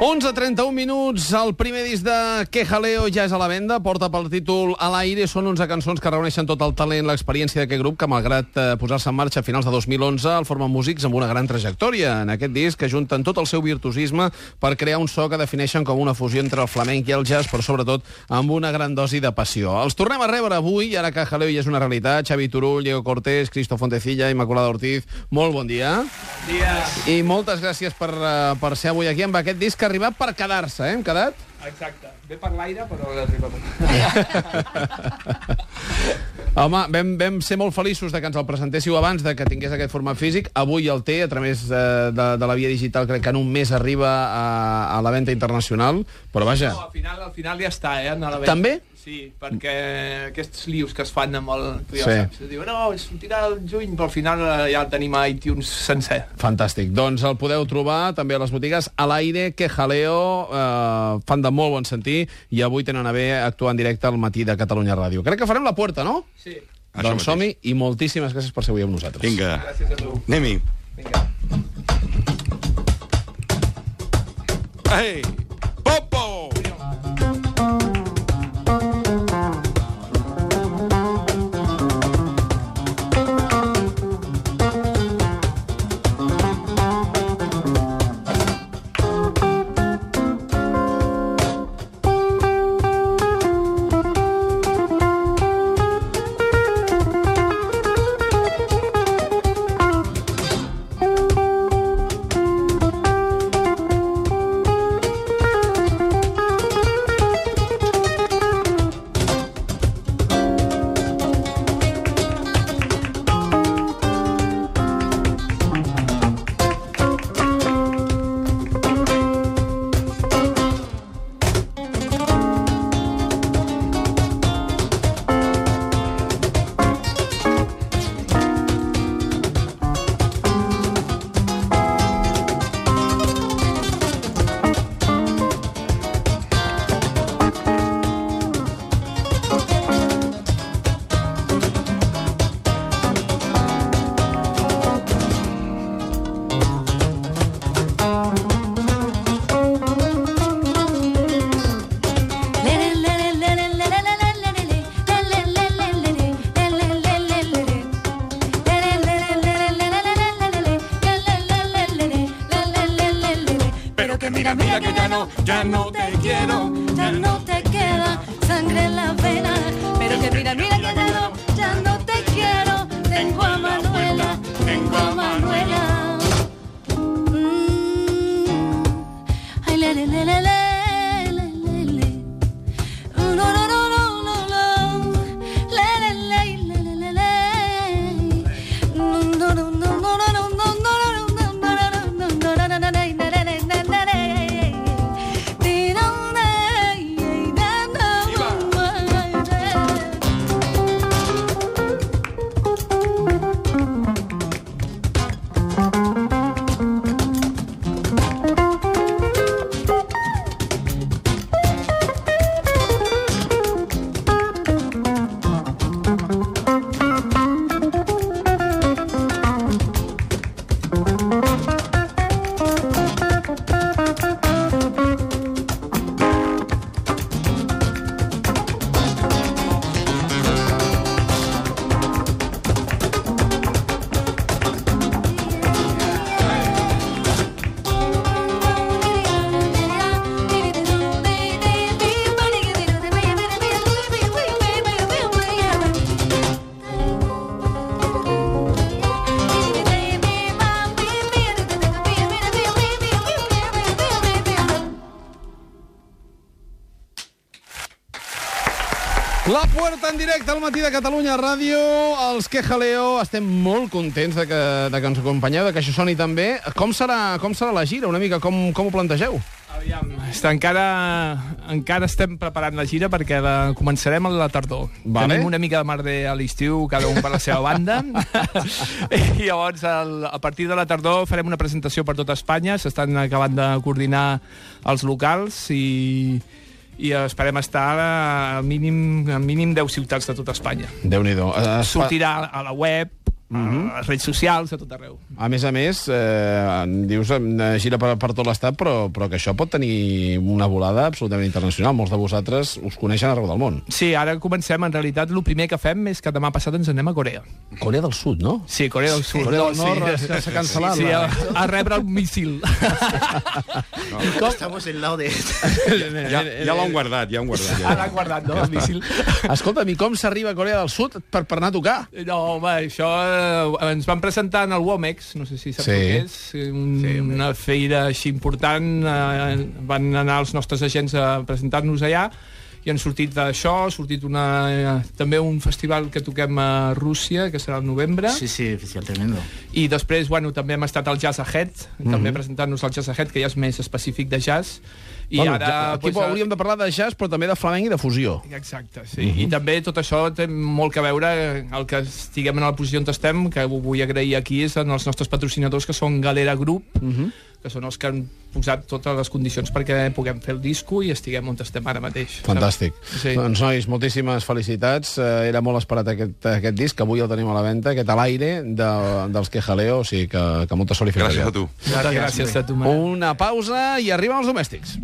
11.31 minuts, el primer disc de Que Jaleo ja és a la venda, porta pel títol A l'aire, són 11 cançons que reuneixen tot el talent, l'experiència d'aquest grup, que malgrat eh, posar-se en marxa a finals de 2011, el formen músics amb una gran trajectòria. En aquest disc que junten tot el seu virtuosisme per crear un so que defineixen com una fusió entre el flamenc i el jazz, però sobretot amb una gran dosi de passió. Els tornem a rebre avui, ara que Jaleo ja és una realitat, Xavi Turull, Diego Cortés, Cristo Fontecilla, Immaculada Ortiz, molt bon dia. dia. I moltes gràcies per, eh, per ser avui aquí amb aquest disc que arribat per quedar-se, eh? Hem quedat? Exacte. Ve per l'aire, però arriba Home, vam, vam ser molt feliços de que ens el presentéssiu abans de que tingués aquest format físic. Avui el té, a través de, de, de la via digital, crec que en un mes arriba a, a la venda internacional, però vaja... No, al final, al final ja està, eh? A la venda. També? Sí, perquè aquests lius que es fan amb el... Tu ja Sí. saps, es diu, no, sortirà el juny, però al final eh, ja el tenim a iTunes sencer. Fantàstic. Doncs el podeu trobar també a les botigues a l'aire, que jaleo, eh, fan de molt bon sentir, i avui tenen a bé actuar en directe al matí de Catalunya Ràdio. Crec que farem la puerta, no? Sí. Això doncs som-hi, i moltíssimes gràcies per ser avui amb nosaltres. Vinga, Gràcies a tu. anem-hi. Vinga. Ei! Que mira, mira que ya no, ya no te quiero, ya no te queda sangre en la vena. Pero que mira, mira que ya no, ya no te quiero. Tengo a Manuela, tengo a La Puerta en directe al matí de Catalunya Ràdio. Els que jaleo estem molt contents de que, de que ens acompanyeu, de que això soni també. Com serà, com serà la gira? Una mica, com, com ho plantegeu? Aviam, està, encara, encara estem preparant la gira perquè la començarem a la tardor. Vale. Tenim una mica de merder a l'estiu, cada un per la seva banda. I llavors, el, a partir de la tardor, farem una presentació per tot Espanya. S'estan acabant de coordinar els locals i, i esperem estar a mínim, a mínim 10 ciutats de tot Espanya. Déu-n'hi-do. Uh, Sortirà a la web, a les redes socials, a tot arreu. A més a més, eh, dius, eh, gira per, per tot l'estat, però, però que això pot tenir una volada absolutament internacional. Molts de vosaltres us coneixen arreu del món. Sí, ara comencem. En realitat, el primer que fem és que demà passat ens anem a Corea. Corea del Sud, no? Sí, Corea del Sud. Corea del Sí. Nord sí. s'ha cancel·lat. Sí, la- a, a rebre el míssil. Estamos en lado de... Ja, ja l'han guardat, ja l'han guardat. Ja. Ara guardat, no, el míssil. Escolta'm, i com s'arriba a Corea del Sud per, per anar a tocar? No, home, això ens van presentar en el Womex, no sé si saps Sí. sí. què és, un, sí, una feira així important, eh, van anar els nostres agents a presentar-nos allà, i han sortit d'això, ha sortit una, eh, també un festival que toquem a Rússia, que serà al novembre, Sí, sí, festival tremendo. i després, bueno, també hem estat al Jazz Ahead, també presentant-nos al Jazz Ahead, que ja és més específic de jazz, i bueno, ara... ja, aquí pues, hauríem de parlar de jazz, però també de flamenc i de fusió. Exacte, sí. I també tot això té molt que veure el que estiguem en la posició on estem, que ho vull agrair aquí, és en els nostres patrocinadors, que són Galera Group, que són els que han posat totes les condicions perquè puguem fer el disco i estiguem on estem ara mateix. Fantàstic. Sí. Doncs, nois, moltíssimes felicitats. Eh, era molt esperat aquest, aquest disc, que avui el tenim a la venda, aquest a l'aire de, dels que jaleo, o sigui que, que molta sort i Gràcies a tu. Gràcies, gràcies a tu, Manel. Una pausa i arriben els domèstics.